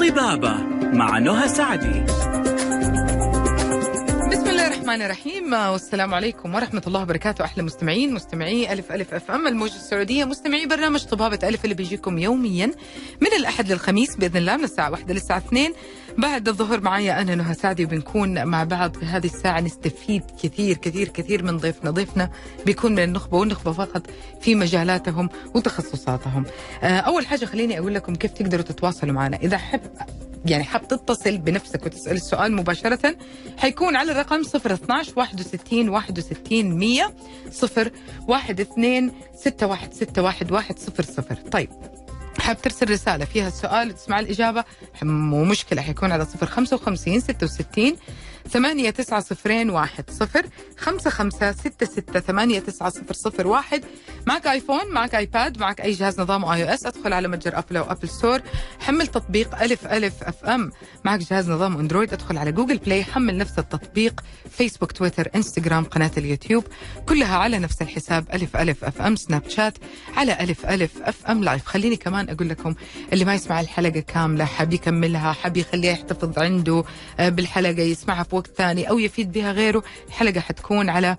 طبابة مع نهى سعدي. الرحمن الرحيم. والسلام عليكم ورحمة الله وبركاته. أحلى مستمعين مستمعي ألف ألف أف أم الموجة السعودية مستمعي برنامج طبابة ألف اللي بيجيكم يوميا من الأحد للخميس بإذن الله من الساعة واحدة للساعة اثنين. بعد الظهر معايا أنا نهى سعدي وبنكون مع بعض في هذه الساعة نستفيد كثير كثير كثير من ضيفنا. ضيفنا بيكون من النخبة والنخبة فقط في مجالاتهم وتخصصاتهم. آه، أول حاجة خليني أقول لكم كيف تقدروا تتواصلوا معنا. إذا حب يعني حاب تتصل بنفسك وتسأل السؤال مباشرة حيكون على الرقم 012 61 61 100 0 1 2 6 1 6 1 1 0 0 طيب حاب ترسل رسالة فيها السؤال وتسمع الإجابة مو مشكلة حيكون على 0 55 66 ثمانية تسعة صفرين واحد صفر خمسة خمسة ستة ستة ثمانية تسعة صفر صفر واحد. معك iPhone معك iPad معك أي جهاز نظام iOS أدخل على متجر Apple أو Apple Store. حمل تطبيق ألف ألف FM. معك جهاز نظام Android أدخل على Google Play حمل نفس التطبيق. فيسبوك تويتر إنستغرام قناة اليوتيوب. كلها على نفس الحساب ألف ألف FM سناب شات. على ألف ألف FM live خليني كمان أقول لكم اللي ما يسمع الحلقة كاملة حاب يكملها حاب يخليها يحتفظ عنده آه، بالحلقة يسمعها في وقت ثاني أو يفيد بها غيره الحلقة حتكون على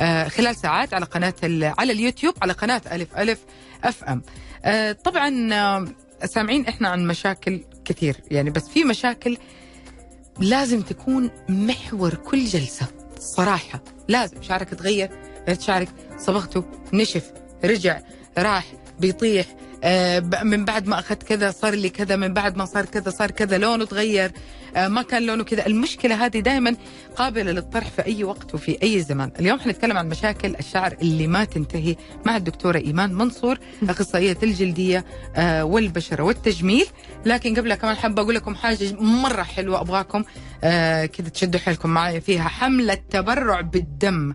آه، خلال ساعات على قناة ال- على اليوتيوب على قناة ألف ألف أف أم. آه، طبعا آه، سامعين إحنا عن مشاكل كثير يعني بس في مشاكل لازم تكون محور كل جلسة صراحة. لازم شعرك تغير شعرك صبغته نشف رجع راح بيطيح. من بعد ما اخذت كذا صار لي كذا من بعد ما صار كذا صار كذا لونه تغير آه، ما كان لونه كذا. المشكلة هذه دائما قابلة للطرح في أي وقت وفي أي زمان. اليوم حنتكلم عن مشاكل الشعر اللي ما تنتهي مع الدكتورة إيمان منصور أخصائية الجلدية آه، والبشرة والتجميل. لكن قبلها كمان حابة أقول لكم حاجة مرة حلوة أبغاكم آه، كذا تشدوا حيلكم معايا فيها. حملة تبرع بالدم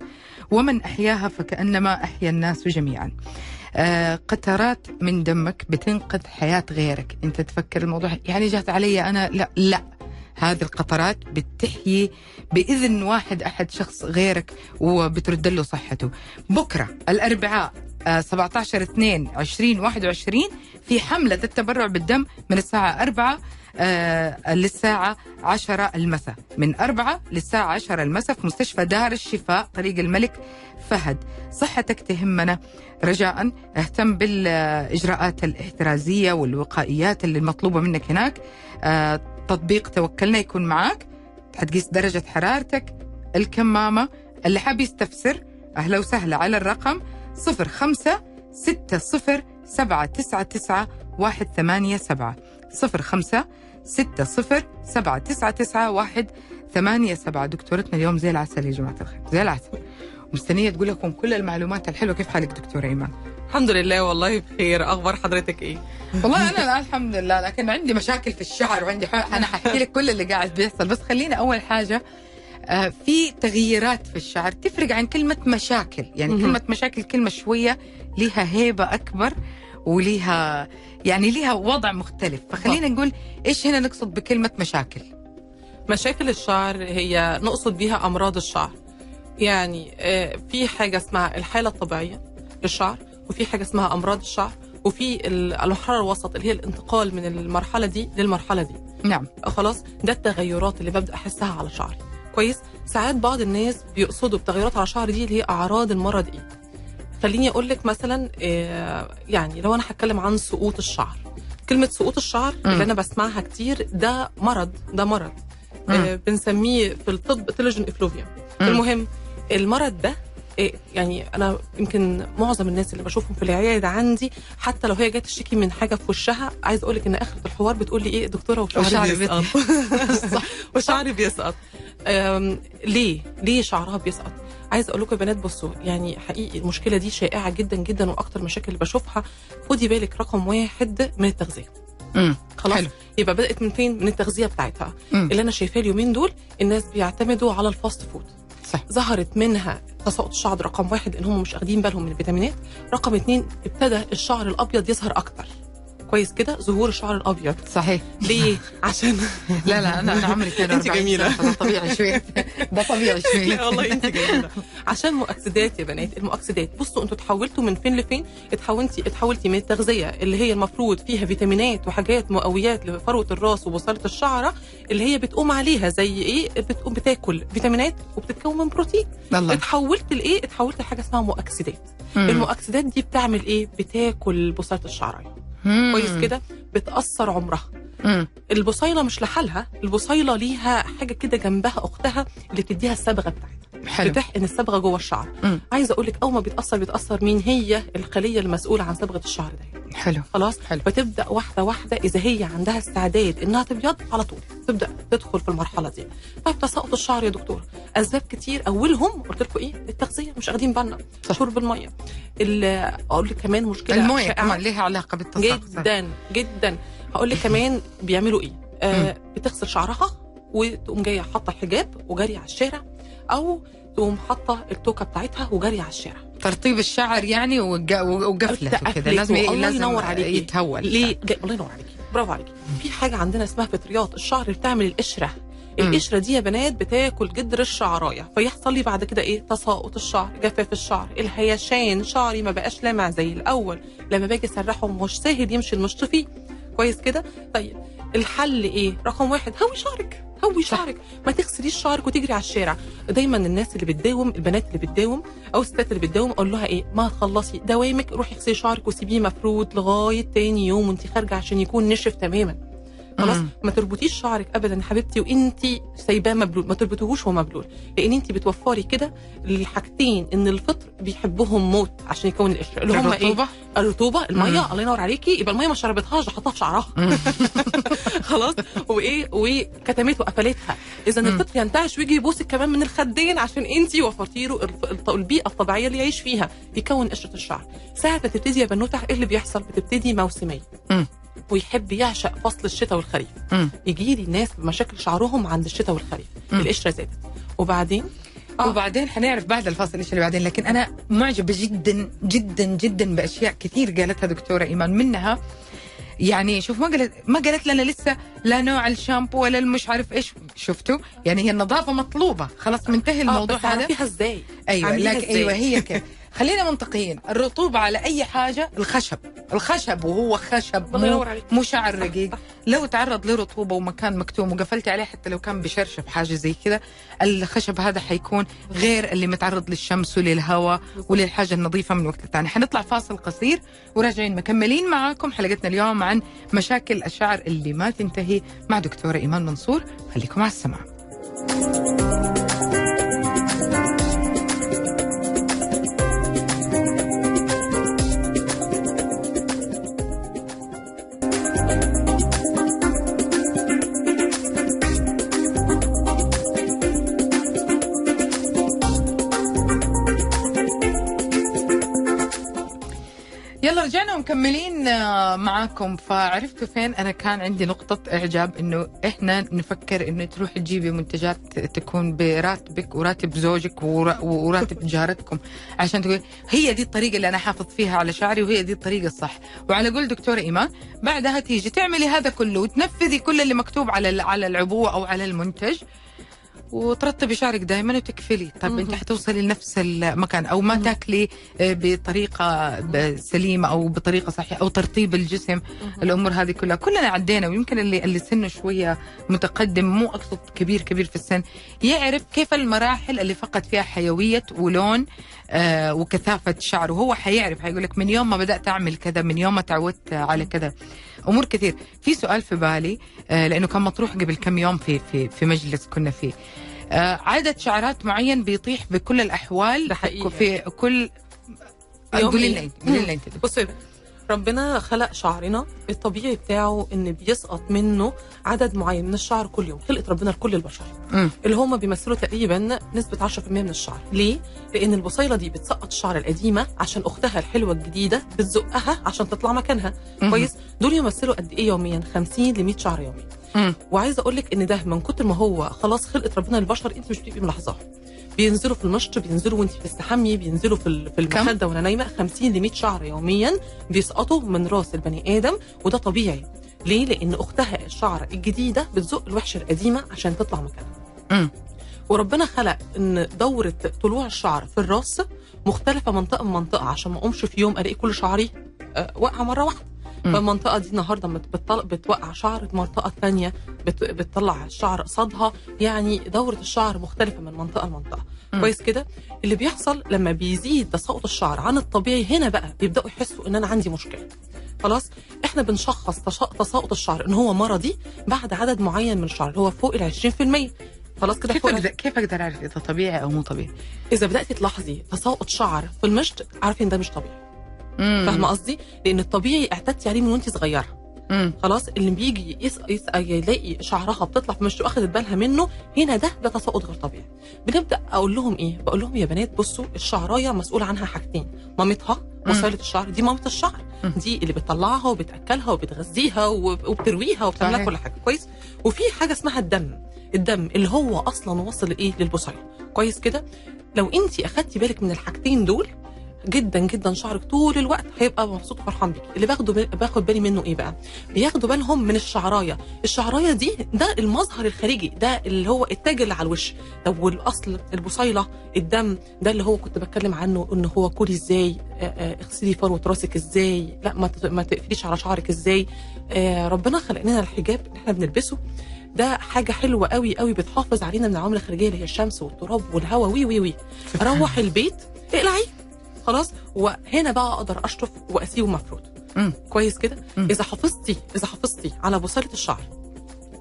ومن أحياها فكأنما أحيا الناس جميعا. آه، قطرات من دمك بتنقذ حياة غيرك. انت تفكر الموضوع يعني جات علي أنا لا لا. هذه القطرات بتحيي بإذن واحد أحد شخص غيرك وبترد له صحته. بكرة الأربعاء آه، 17 2 20 21 في حملة التبرع بالدم من الساعة 4 آه، للساعة 10 المساء. من 4 للساعة 10 المساء في مستشفى دار الشفاء طريق الملك فهد. صحتك تهمنا. رجاء اهتم بالإجراءات الاحترازية والوقائيات اللي المطلوبة منك هناك. آه، تطبيق توكلنا يكون معك حتقيس درجة حرارتك الكمامة اللي حاب يستفسر أهلا وسهلا على الرقم 05 60 799 187 05 60 799 187 دكتورتنا اليوم زي العسل يا جماعة الخير زي العسل. مستنية تقول لكم كل المعلومات الحلوة. كيف حالك دكتورة إيمان؟ الحمد لله والله بخير. أخبار حضرتك إيه؟ والله أنا الآن الحمد لله لكن عندي مشاكل في الشعر وعندي ح... أنا حاحكي لك كل اللي قاعد بيحصل. بس خلينا أول حاجة في تغييرات في الشعر. تفرق عن كلمة مشاكل. يعني مهم. كلمة مشاكل كلمة شوية لها هيبة أكبر وليها يعني ليها وضع مختلف. فخلينا نقول إيش هنا نقصد بكلمة مشاكل؟ مشاكل الشعر هي نقصد بيها أمراض الشعر. يعني آه، في حاجة اسمها الحالة الطبيعية للشعر وفي حاجة اسمها أمراض الشعر وفي ال- المرحله الوسط اللي هي الانتقال من المرحلة دي للمرحلة دي. نعم. خلاص؟ ده التغيرات اللي ببدأ أحسها على شعري. كويس ساعات بعض الناس بيقصدوا بتغيرات على شعري دي اللي هي أعراض المرض إيه خليني أقول لك مثلا آه، يعني لو أنا هتكلم عن سقوط الشعر كلمة سقوط الشعر مم. اللي أنا بسمعها كتير ده مرض ده مرض. آه، بنسميه في الطب تيلوجين إفلوفيا. المهم المرض ده يعني أنا يمكن معظم الناس اللي بشوفهم في العيادة عندي حتى لو هي جاية تشتكي من حاجة في وشها عايز أقول لك إن اخره الحوار بتقول لي إيه دكتورة وشعري بيسقط. وشعري بيسقط. ليه؟ ليه شعرها بيسقط؟ عايز أقول لكم يا بنات بصوا يعني حقيقي المشكلة دي شائعة جدا جدا وأكتر مشاكل اللي بشوفها خدي بالك رقم واحد من التغذية. مم. خلاص؟ حلو. يبقى بدأت من فين؟ من التغذية بتاعتها. مم. اللي أنا شايفاه اليومين دول الناس بيعتمدوا على ال fast food. صح. ظهرت منها تساقط الشعر رقم واحد إن هم مش أخدين بالهم من الفيتامينات. رقم اتنين ابتدى الشعر الأبيض يظهر أكتر. كويس كده ظهور الشعر الأبيض. صحيح. ليه؟ عشان لا لا أنا أنا عمري 42 أنت جميلة. سنة، ده طبيعي شوي ده طبيعي شوي لا والله أنت جميلة. عشان مؤكسدات يا بنات المؤكسدات. بصوا أنتوا اتحولتوا من فين لفين؟ اتحولتي اتحولتي من التغذية اللي هي المفروض فيها فيتامينات وحاجات مقويات لفروة الراس وبصيله الشعرة اللي هي بتقوم عليها زي إيه؟ بتقوم بتاكل فيتامينات وبتتكون من بروتين. الله. اتحولت لإيه؟ اتحولت لحاجة اسمها مؤكسدات. المؤكسدات دي بتعمل إيه؟ بتاكل بصيله الشعر مم. كويس كده بتأثر عمرها. مم. البصيلة مش لحالها البصيلة ليها حاجة كده جنبها أختها اللي بتديها الصبغه بتاعتها. حلو. بتحقن الصبغه جوه الشعر. مم. عايزة أقول لك أول ما بيتأثر بيتأثر مين هي؟ الخلية المسؤولة عن صبغه الشعر ده. حلو. خلاص؟ حلو. فتبدا واحدة واحدة إذا هي عندها استعداد إنها تبيض على طول تبدأ تدخل في المرحلة دي. طيب تساقط الشعر يا دكتور. أسباب كتير. أولهم قلت لكم إيه؟ التغذية مش واخدين بالنا. شرب المية. ال- أقول لك كمان مشكلة شائعة. كمان لها علاقة بالتساقط. جدا جدا. هقول لك كمان بيعملوا إيه؟ آه بتغسل شعرها وتقوم جاية حاطة الحجاب وجاريه على الشارع أو تقوم حاطة التوكة بتاعتها وجاريه على الشارع. ترطيب الشعر يعني وقفلته كده. لازم الله لازم ينور عليكي. يتهول. ليه؟ الله ينور عليكي. برافو عليكي. في حاجة عندنا اسمها فطريات الشعر بتعمل القشرة. القشرة دي يا بنات بتاكل جدر الشعراية. فيحصل لي بعد كده إيه؟ تساقط الشعر جفاف الشعر. الهيشان شعري ما بقاش لامع زي الأول. لما باجي أسرحه مش سهل يمشي المشط فيه. كويس كده؟ طيب الحل إيه؟ رقم واحد هوي شعرك هوي. شعرك. ما تغسليش شعرك وتجري على الشارع. دايما الناس اللي بتداوم البنات اللي بتداوم أو الستات اللي بتداوم أقول لها إيه؟ ما تخلصي دوامك روحي اغسلي شعرك وسيبيه مفرود لغاية تاني يوم وانت خارجة عشان يكون نشف تماما. خلاص. ما تربطيش شعرك ابدا يا حبيبتي وانت سايباه مبلول. ما تربطوهوش وهو مبلول لأن انت بتوفري كده الحاجتين إن الفطر بيحبهم موت عشان يكون القشره اللي هم إيه؟ الرطوبة. المية. مم. الله ينور عليكي يبقى المية ما شربتهاش ده حطها في شعرها. خلاص؟ وإيه؟ وكتمته وقفلتها. إذا. الفطر ينتعش ويجي يبوسك كمان من الخدين عشان انت وفرتي له البيئة الطبيعية اللي يعيش فيها يكون قشرة الشعر. ساعة ما تبتدي يا بنوتة إيه اللي بيحصل؟ بتبتدي موسمية. ويحب يعشق فصل الشتاء والخريف. يجي لي ناس بمشاكل شعرهم عند الشتاء والخريف. مم. القشرة زادت. وبعدين؟ آه. وبعدين حنعرف بعد الفاصل إيش اللي بعدين لكن أنا معجبة جدا جدا جدا بأشياء كثير قالتها دكتورة إيمان. منها يعني شوف ما قالت ما قالت لنا لسه لا نوع الشامبو ولا المش عارف إيش. شفتوا؟ يعني هي النظافة مطلوبة. خلاص منتهي الموضوع آه بس هذا. فيها إزاي؟ أيوه إزاي؟ أيوه هي كده. خلينا منطقيين. الرطوبة على أي حاجة الخشب. الخشب وهو خشب مو, مو شعر رقيق. لو تعرض لرطوبة ومكان مكتوم وقفلتي عليه حتى لو كان بشرشف حاجة زي كذا الخشب هذا حيكون غير اللي متعرض للشمس وللهواء وللحاجة النظيفة من وقت للتاني. حنطلع فاصل قصير وراجعين مكملين معاكم حلقتنا اليوم عن مشاكل الشعر اللي ما تنتهي مع دكتورة إيمان منصور. خليكم على السماع. يلا رجعنا ومكملين آه، معاكم. فعرفتوا فين؟ أنا كان عندي نقطة إعجاب إنه إحنا نفكر إنه تروح تجيبي منتجات تكون براتبك وراتب زوجك ورا- وراتب جارتكم. عشان تقول هي دي الطريقة اللي أنا حافظ فيها على شعري وهي دي الطريقة الصح. وعلى قول دكتورة إيمان بعدها تيجي تعملي هذا كله وتنفذي كل اللي مكتوب على على العبوة أو على المنتج. وترطبي شعرك دائما وتكفلي. طب أنت. حتوصلي لنفس المكان أو ما. تاكلي بطريقة سليمة أو بطريقة صحيحة أو ترطيب الجسم. الأمور هذه كلها. كلنا عدينا ويمكن اللي اللي سنه شوية متقدم مو أقصد كبير كبير في السن. يعرف كيف المراحل اللي فقد فيها حيوية ولون آه وكثافة شعر وهو حيعرف حيقول لك من يوم ما بدأت أعمل كذا من يوم ما تعودت على كذا. أمور كثير في سؤال في بالي آه لأنه كان مطروح قبل كم يوم في في في مجلس كنا فيه آه عدد شعرات معين بيطيح بكل الأحوال. في كل قولي؟ لنا قولي لنا بصي ربنا خلق شعرنا الطبيعي بتاعه إن بيسقط منه عدد معين من الشعر كل يوم. خلقت ربنا لكل البشر. مم. اللي هم بيمثلوا تقريبا نسبة 10% من الشعر. ليه؟ لأن البصيلة دي بتسقط الشعر القديمة عشان أختها الحلوة الجديدة بتزقها عشان تطلع مكانها. مم. كويس؟ دول يمثلوا قد إيه يوميا؟ 50 ل 100 شعر يومي مم. وعايزة أقول لك إن ده من كتر ما هو خلاص خلقت ربنا للبشر أنت مش بتبقي ملاحظاه بينزلوا في المشط بينزلوا وانت بتستحمي بينزلوا في في؟ المخدة وأنا نايمة 50 ل 100 شعر يوميا بيسقطوا من راس البني آدم وده طبيعي ليه؟ لأن أختها الشعر الجديدة بتزق الوحشة القديمة عشان تطلع مكانها. وربنا خلق إن دورة طلوع الشعر في الراس مختلفة منطقة من منطقة عشان ما أقومش في يوم ألاقي كل شعري آه، واقعة مرة واحدة. فالمنطقة دي النهارده بتوقع شعر المنطقة الثانية بت... بتطلع الشعر قصادها. يعني دورة الشعر مختلفة من منطقة لمنطقة. كويس كده؟ اللي بيحصل لما بيزيد تساقط الشعر عن الطبيعي هنا بقى بيبدأوا يحسوا إن أنا عندي مشكلة. خلاص؟ إحنا بنشخص تساقط الشعر إن هو مرضي بعد عدد معين من الشعر اللي هو فوق ال 20% خلاص كده؟ كيف أقدر كيف أقدر اعرف إذا طبيعي أو مو طبيعي؟ إذا بدات تلاحظي تساقط شعر في المشط عارفه ان ده مش طبيعي. فاهمة قصدي؟ لأن الطبيعي اعتدتي عليه من وانت صغيرة. مم. خلاص؟ اللي بيجي يس... يس... يلاقي شعرها بتطلع في مشط واخدت بالها منه هنا ده ده تساقط غير طبيعي. بنبدأ أقول لهم إيه؟ بقول لهم يا بنات بصوا الشعراية مسؤول عنها حاجتين. مامتها. وسائله الشعر دي مامة الشعر. مم. دي اللي بتطلعها وبتأكلها وبتغذيها وب- وبترويها وبتعمل لها صحيح. كل حاجة. كويس؟ وفي حاجة اسمها الدم. الدم اللي هو أصلا واصل إيه للبصيله كويس كده؟ لو انت اخدتي بالك من الحاجتين دول جدا جدا شعرك طول الوقت هيبقى مبسوط وفرحان بيكي اللي باخده باخد بالي منه إيه بقى؟ بياخدوا بالهم من الشعراية. الشعراية دي ده المظهر الخارجي ده اللي هو التاج اللي على الوش. طب والأصل البصيلة الدم ده اللي هو كنت بتكلم عنه إن هو كلي إزاي؟ اغسلي فروة راسك إزاي؟ لا ما تقفليش على شعرك إزاي؟ ربنا خلق لنا الحجاب اللي إحنا بنلبسه. ده حاجة حلوة قوي قوي بتحافظ علينا من العوامل الخارجية اللي هي الشمس والتراب والهواء وي وي وي. أروح البيت اقلعي خلاص وهنا بقى أقدر أشطف واسيبه مفروض. كويس كده. إذا حافظتي إذا حافظتي على بصيلة الشعر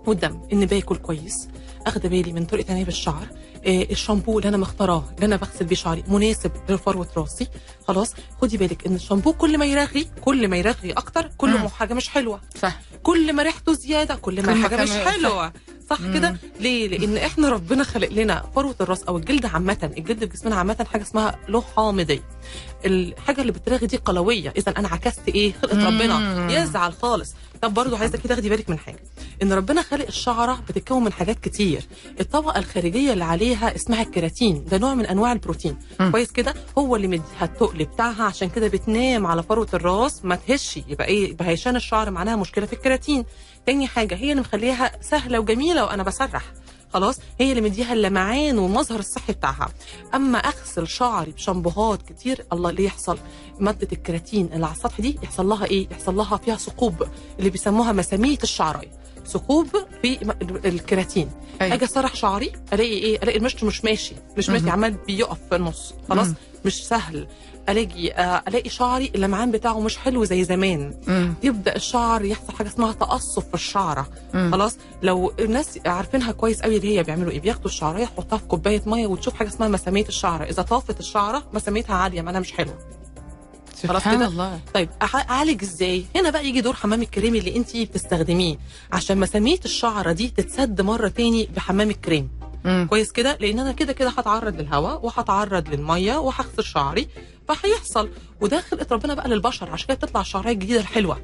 والدم ان باكل كويس اخد بالي من طريقة عنايه بالشعر آه الشامبو اللي أنا مختاراه اللي أنا بغسل بيه شعري مناسب لفروه راسي. خلاص خدي بالك إن الشامبو كل ما يرغي كل ما يرغي أكتر كل. ما حاجة مش حلوة. صح. كل ما ريحته زيادة كل ما حاجة مش. حلوة. صح. كده؟ ليه؟ لأن إحنا ربنا خلق لنا فروة الراس أو الجلد عامة. الجلد في جسمنا عامة حاجة اسمها له حامضيه الحاجة اللي بترغي دي قلوية. إذا أنا عكست إيه؟ خلقه. ربنا. يزعل خالص. طب برضه عايزة كده تاخدي بالك من حاجة. إن ربنا خلق الشعرة بتتكون من حاجات كتير. الطبقة الخارجية اللي عليها اسمها الكيراتين. ده نوع من أنواع البروتين. مم. كويس كده؟ هو اللي مديها التقل بتاعها. عشان كده بتنام على فروه الراس. ما تهش. يبقى إيه؟ يبقى هيشان الشعر معناها مشكلة في الكيراتين. تاني حاجة هي اللي مخليها سهلة وجميلة وأنا بسرح. خلاص هي اللي مديها اللمعان والمظهر الصحي بتاعها. أما أغسل شعري بشامبوهات كتير الله اللي يحصل؟ مادة الكيراتين اللي على السطح دي يحصل لها إيه؟ يحصل لها فيها ثقوب اللي بيسموها مسامية الشعرايه ثقوب في م- الكيراتين أي. أجي اسرح شعري ألاقي إيه؟ ألاقي المشط مش ماشي مش ماشي. عمال بيقف في النص خلاص؟ مم. مش سهل. ألاقي آه، ألاقي شعري اللمعان بتاعه مش حلو زي زمان. مم. يبدأ الشعر يحصل حاجة اسمها تقصف في الشعرة. مم. خلاص؟ لو الناس عارفينها كويس قوي اللي هي بيعملوا إيه بياخدوا الشعرية يحطوها في كوباية مية وتشوف حاجة اسمها مسامية الشعرة. إذا طافت الشعرة مساميتها عالية معناها مش حلوة. خلاص سبحان كده؟ الله. طيب أعالج إزاي؟ هنا بقى يجي دور حمام الكريم اللي انت بتستخدميه. عشان مسامية الشعرة دي تتسد مرة تاني بحمام الكريم. مم. كويس كده؟ لأن أنا كده كده هتعرض للهواء وهتعرض للمية وهغسل شعري فهيحصل. وده خلقه ربنا بقى للبشر عشان كده بتطلع الشعرية الجديدة الحلوة.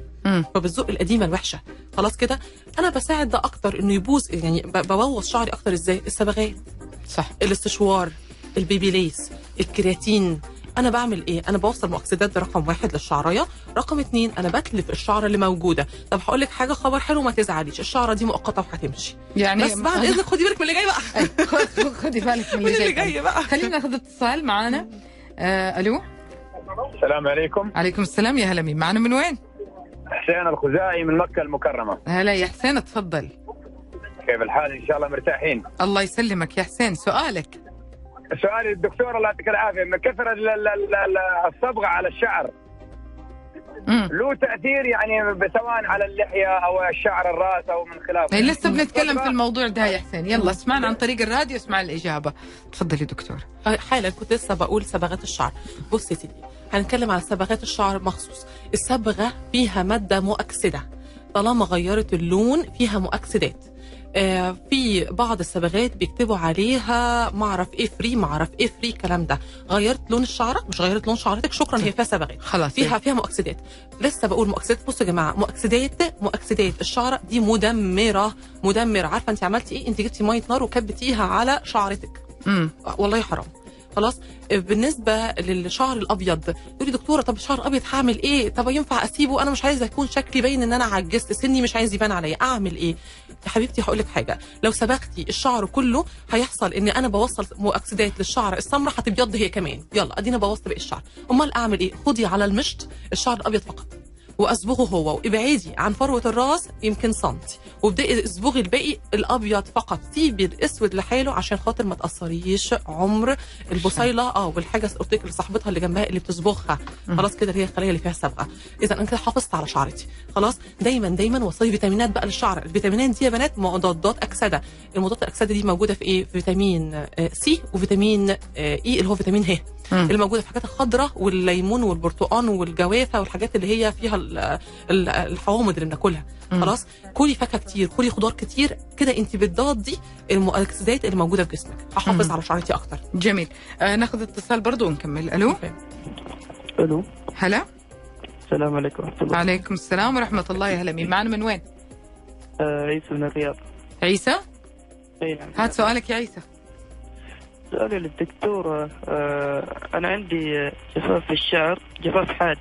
فبالذوق القديمة الوحشة. خلاص كده؟ أنا بساعد ده أكتر إنه يبوظ يعني ببوظ شعري أكتر. إزاي؟ الصبغات صح. الاستشوار البيبي ليس الكرياتين أنا بعمل إيه؟ أنا بوصل مؤكسدات ده رقم واحد للشعريه رقم اتنين أنا بتلف الشعره اللي موجودة. طب هقول لك حاجة خبر حلو ما تزعليش الشعرة دي مؤقتة وهتمشي. يعني بس بعد إذنك خدي بالك من اللي جاي بقى. خدي بالك من اللي جاي بقى. خلينا ناخذ اتصال معانا. آه ألو؟ السلام عليكم. عليكم السلام يا هلا مين؟ معنا من وين؟ حسين الخزاعي من مكة المكرمة. هلا يا حسين تفضل كيف الحال؟ إن شاء الله مرتاحين. الله يسلمك يا حسين سؤالك. سؤالي للدكتور الله يعطيك العافية من كثر ال- ال- ال- ال- الصبغة على الشعر. مم. له تأثير يعني سواء على اللحية أو الشعر الرأس أو من خلافه هي لسه بنتكلم في الموضوع ده يا حسين. يلا اسمعنا عن طريق الراديو اسمع الإجابة. تفضلي دكتور. حالا كنت لسه بقول صبغات الشعر. بص يا سيدي هنتكلم على صبغات الشعر مخصوص. الصبغة فيها مادة مؤكسدة. طالما غيرت اللون فيها مؤكسدات. في بعض الصبغات بيكتبوا عليها معرف إيه free معرف إيه free الكلام ده. غيرت لون الشعرة؟ مش غيرت لون شعرتك؟ شكرا هي فيها صبغات خلاص فيها فيها مؤكسدات. لسه بقول مؤكسدات. بصوا يا جماعة مؤكسدات مؤكسدات. الشعرة دي مدمرة مدمرة. عارفة أنت عملتي إيه؟ أنت جبتي مية نار وكبتيها على شعرتك. مم. والله حرام. خلاص؟ بالنسبة للشعر الأبيض تقولي دكتورة طب الشعر الأبيض هعمل إيه؟ طب ينفع أسيبه؟ أنا مش عايزة يكون شكلي باين إن أنا عجزت. سني مش عايز يبان عليا. أعمل إيه؟ يا حبيبتي هقول لك حاجة. لو سبختي الشعر كله هيحصل إن أنا بوصل مؤكسدات للشعر السمراء هتبيض هي كمان. يلا أدينا بوظت باقي الشعر. أمال أعمل إيه؟ خدي على المشط الشعر الأبيض فقط. وأصبغه هو. وابعدي عن فروة الراس يمكن سنتي. وابدأي اصبغي الباقي الأبيض فقط. سيبي الاسود لحاله عشان خاطر ما تأثريش عمر البصيلة. آه والحاجة قلت لك لصاحبتها اللي جنبها اللي بتصبغها. خلاص كده اللي هي الخليه اللي فيها صبغه اذا أنا كده حافظت على شعرتي. خلاص دايما دايما وصلي فيتامينات بقى للشعر. الفيتامينات دي يا بنات مضادات أكسدة. المضادات الأكسدة دي موجودة في إيه؟ في فيتامين آه، C وفيتامين آه، E اللي هو فيتامين E مم. اللي موجوده في الحاجات الخضراء والليمون والبرتقال والجوافة والحاجات اللي هي فيها ال- ال- الحوامض اللي بناكلها. خلاص؟ كلي فاكهة كتير كلي خضار كتير. كده انت بتضادي المؤكسدات اللي موجودة في جسمك. هحافظ. على شعرتي أكتر. جميل. آه ناخذ اتصال برضو ونكمل. ألو؟ ألو؟ هلا؟ السلام عليكم ورحمة الله. عليكم السلام ورحمة الله يا هلا مين؟ معنا من وين؟ آه عيسى من الرياض. عيسى؟ اي نعم هات سؤالك يا عيسى. سؤالي للدكتورة آه أنا عندي آه، جفاف في الشعر جفاف حاد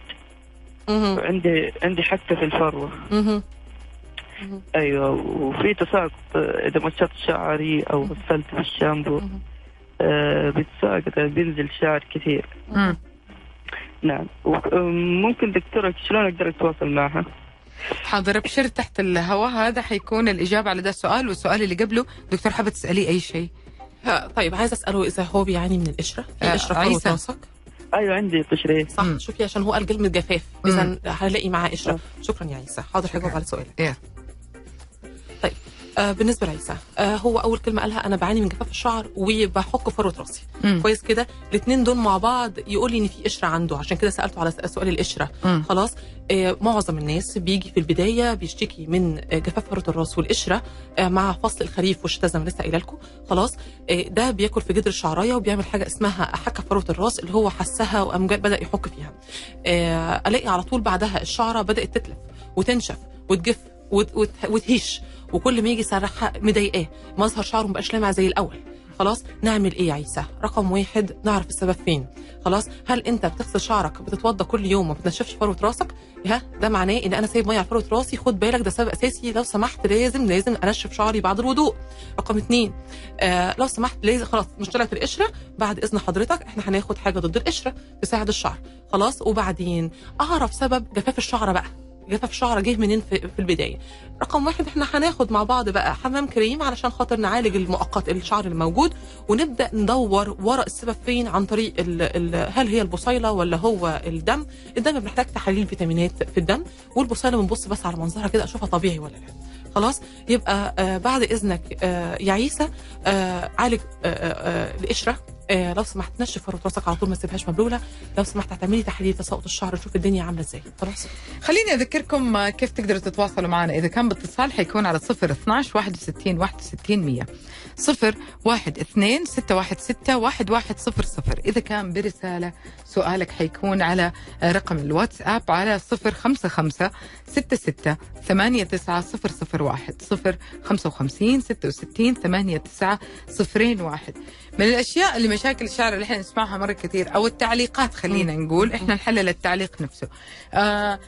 مهم. وعندي عندي حكة في الفروة. أيوه وفي تساقط آه، إذا مشطت شعري أو غسلت في الشامبو مهم. آه بيتساقط بينزل شعر كثير مم. نعم وممكن دكتورة شلون أقدر أتواصل معها؟ حاضر ابشر تحت الهواء هذا حيكون الإجابة على ده السؤال والسؤال اللي قبله دكتور حابة تساليه أي شيء طيب عايزه أسأله إذا هو بيعاني من القشرة في آه، قشرة راسك أيوه عندي قشرين صح مم. شوفي عشان هو قال كلمه جفاف. اذا هلاقي معاه قشرة آه. شكرا يا عيسى حاضر. هجاوب على سؤالك إيه. طيب بالنسبة لعيسى آه هو أول كلمة قالها أنا بعاني من جفاف الشعر وبحك فروه راسي. كويس كده؟ الاثنين دول مع بعض يقول لي إن في قشرة عنده عشان كده سألته على سؤال القشرة. خلاص آه معظم الناس بيجي في البداية بيشتكي من آه، جفاف فروه الراس والقشرة آه مع فصل الخريف والشتاء زي ما لسه قايلة لكم. خلاص آه ده بياكل في جدر الشعراية وبيعمل حاجة اسمها حكه فروه الراس اللي هو حسها وقام بدأ يحك فيها. آه ألاقي على طول بعدها الشعرة بدأت تتلف وتنشف وتجف. وت- وت- وتهيش وكل ما يجي يسرحها مضايقاه. مظهر شعره مبقاش لامع زي الأول. خلاص نعمل إيه يا عيسى؟ رقم واحد نعرف السبب فين. خلاص هل أنت بتغسل شعرك بتتوضى كل يوم وما بتنشفش فروة راسك؟ ها ده معناه إن أنا سايب مية على فروة راسي. خد بالك ده سبب أساسي. لو سمحت لازم لازم أنشف شعري بعد الوضوء. رقم اتنين آه لو سمحت لازم خلاص مش طلعت القشرة. بعد إذن حضرتك إحنا هناخد حاجة ضد القشرة تساعد الشعر. خلاص وبعدين أعرف سبب جفاف الشعر بقى. جفاف الشعر جه منين في, في البداية. رقم واحد إحنا هناخد مع بعض بقى حمام كريم علشان خاطر نعالج المؤقت الشعر الموجود ونبدأ ندور ورا السبب فين عن طريق ال ال هل هي البصيلة ولا هو الدم. الدم بنحتاج تحاليل فيتامينات في الدم والبصيلة بنبص بس على منظرها كده أشوفها طبيعي ولا لأ. خلاص؟ يبقى آه بعد إذنك آه يا عيسى آه عالج آه آه القشرة. آه لو سمحت نشف فروه راسك على طول ما تسيبهاش مبلولة. لو سمحت هتعملي تحاليل تساقط الشعر نشوف الدنيا عاملة إزاي. خلاص. خليني أذكركم كيف تقدروا تتواصلوا معنا. إذا كان باتصال حيكون على 0 12 61 61 100 0 1 2 6 1 6 1 1 0 0 إذا كان برسالة سؤالك حيكون على رقم الواتساب على 0 5 5 6 6 8 9 0 0 1 0 55 66 8 9 0 1 من الأشياء اللي مشاكل الشعر اللي إحنا نسمعها مرة كثير أو التعليقات خلينا نقول إحنا نحلل التعليق نفسه. آه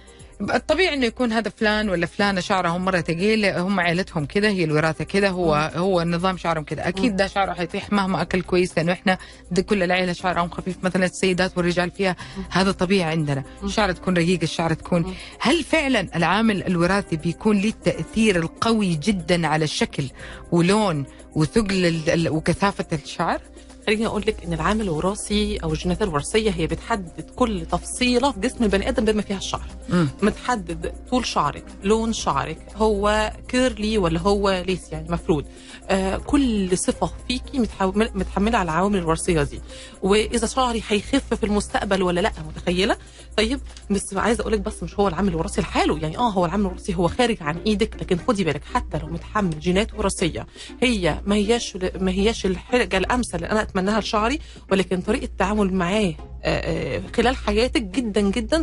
الطبيعي إنه يكون هذا فلان ولا فلانة شعرهم مرة ثقيل هم عائلتهم كذا هي الوراثة كذا هو هو نظام شعرهم كذا أكيد ده شعره حيطيح مهما أكل كويس لأنه إحنا دي كل العيلة شعرهم خفيف مثلا السيدات والرجال فيها هذا طبيعي عندنا. الشعر تكون رقيقه الشعر تكون هل فعلا العامل الوراثي بيكون له التأثير القوي جدا على الشكل ولون وثقل وكثافة الشعر؟ خليني أقول لك إن العامل الوراثي أو الجينات الوراثية هي بتحدد كل تفصيلة في جسم البني آدم بما فيها الشعر. مم. متحدد طول شعرك لون شعرك هو كيرلي ولا هو ليس يعني مفرود. آه كل صفة فيكي متحمل- متحملة على العوامل الوراثية دي. وإذا شعري هيخف في المستقبل ولا لأ متخيلة؟ طيب بس عايزة أقول لك بس مش هو العامل الوراثي لحاله. يعني آه هو العامل الوراثي هو خارج عن إيدك لكن خدي بالك حتى لو متحمل جينات وراثية هي ما هياش ما هياش الحاجة الأمثل اللي أنا أتمناها لشعري ولكن طريقة التعامل معاه آه، آه، خلال حياتك جدا جدا.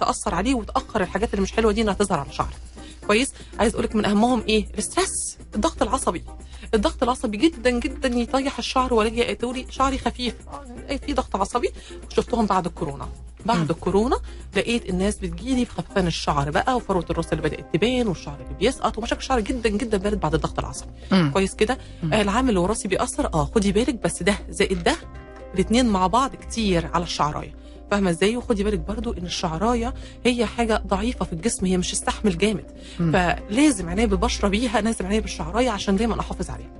تأثر عليه وتأخر الحاجات اللي مش حلوة دي إنها تظهر على شعرك. كويس؟ عايز أقول لك من أهمهم إيه؟ الاسترس الضغط العصبي. الضغط العصبي جدا جدا يطيح الشعر ولا تقولي شعري خفيف في ضغط عصبي شفتهم بعد الكورونا بعد. الكورونا لقيت الناس بتجيلي بخفان الشعر بقى وفروة الرأس اللي بدأت تبان والشعر اللي بيسقط ومشاكل الشعر جدا جدا بانت بعد الضغط العصبي. كويس كده. آه العامل الوراثي بيأثر آه خدي بالك بس ده زائد ده الاثنين مع بعض كتير على الشعراية فاهمة إزاي؟ وخدي بالك برضو إن الشعراية هي حاجة ضعيفة في الجسم هي مش تستحمل جامد. فلازم عنايه بالبشرة بيها لازم عنايه بالشعراية عشان دايما أحافظ عليها.